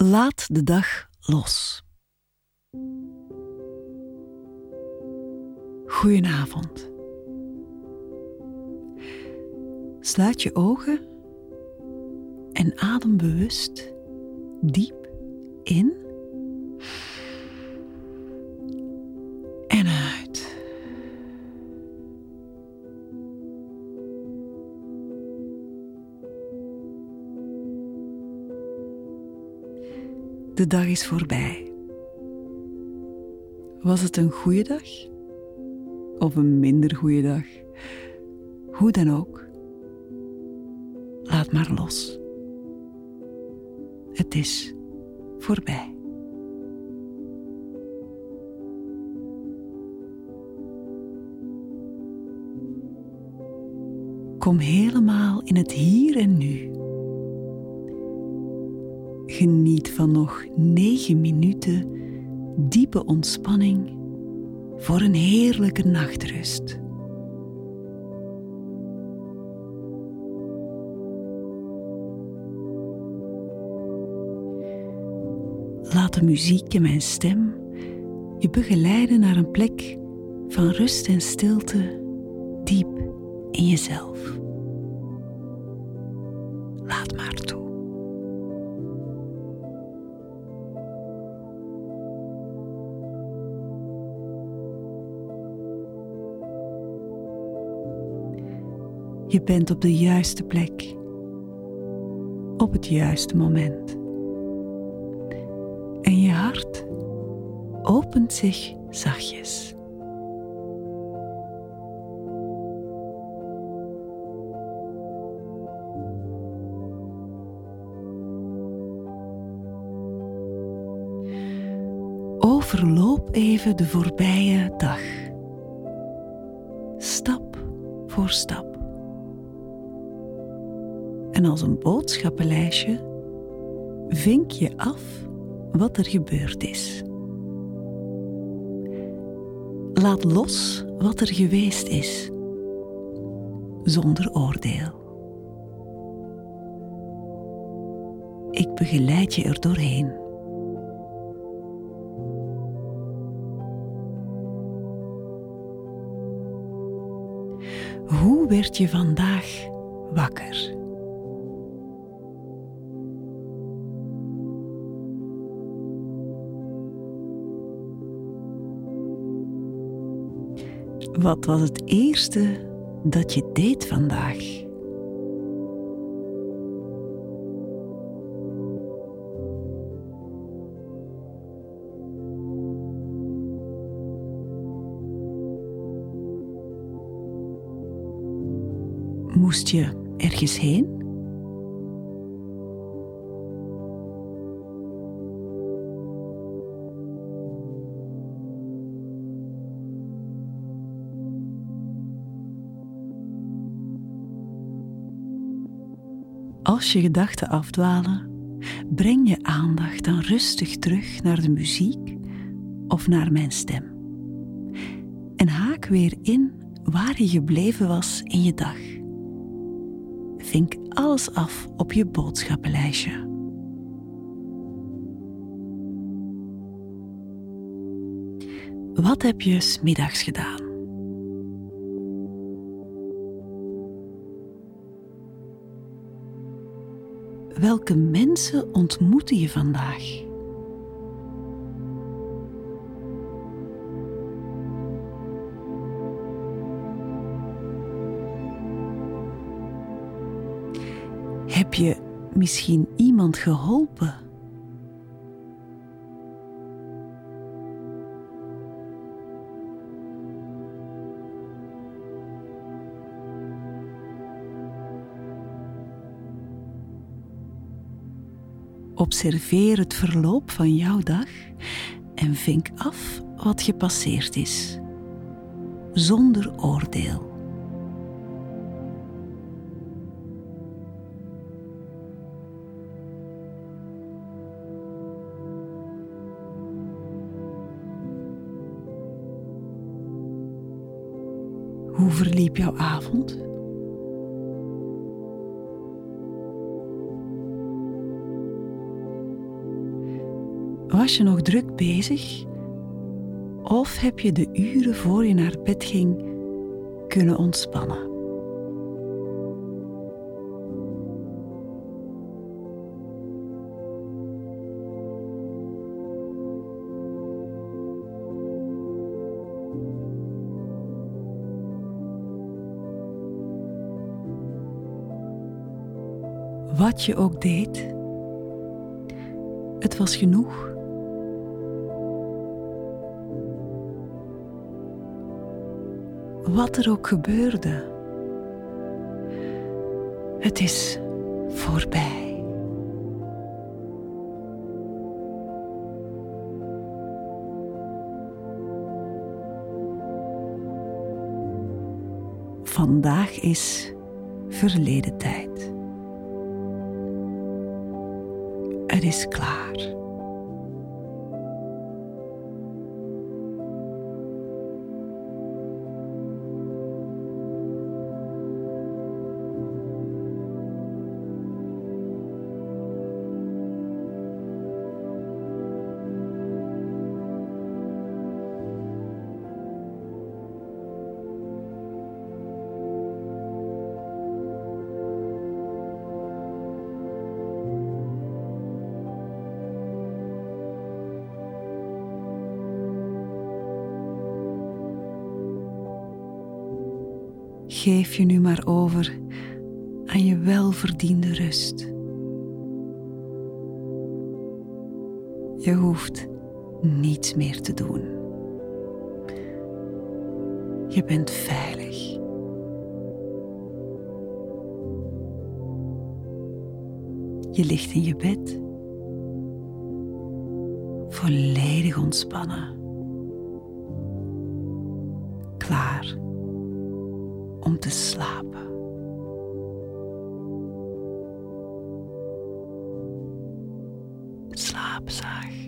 Laat de dag los. Goedenavond. Sluit je ogen en adem bewust diep in De dag is voorbij. Was het een goede dag? Of een minder goede dag? Hoe dan ook. Laat maar los. Het is voorbij. Kom helemaal in het hier en nu. Geniet van nog negen minuten diepe ontspanning voor een heerlijke nachtrust. Laat de muziek en mijn stem je begeleiden naar een plek van rust en stilte diep in jezelf. Laat maar Je bent op de juiste plek, op het juiste moment. En je hart opent zich zachtjes. Overloop even de voorbije dag. Stap voor stap. En als een boodschappenlijstje vink je af wat er gebeurd is. Laat los wat er geweest is, zonder oordeel. Ik begeleid je er doorheen. Hoe werd je vandaag wakker? Wat was het eerste dat je deed vandaag? Moest je ergens heen? Als je gedachten afdwalen, breng je aandacht dan rustig terug naar de muziek of naar mijn stem. En haak weer in waar je gebleven was in je dag. Vink alles af op je boodschappenlijstje. Wat heb je smiddags gedaan? Welke mensen ontmoette je vandaag? Heb je misschien iemand geholpen? Observeer het verloop van jouw dag en vink af wat gepasseerd is, zonder oordeel. Hoe verliep jouw avond? Was je nog druk bezig? Of heb je de uren voor je naar bed ging kunnen ontspannen? Wat je ook deed, het was genoeg. Wat er ook gebeurde, het is voorbij. Vandaag is verleden tijd. Het is klaar. Geef je nu maar over aan je welverdiende rust. Je hoeft niets meer te doen. Je bent veilig. Je ligt in je bed, volledig ontspannen, klaar om te slapen. Slaapzaag.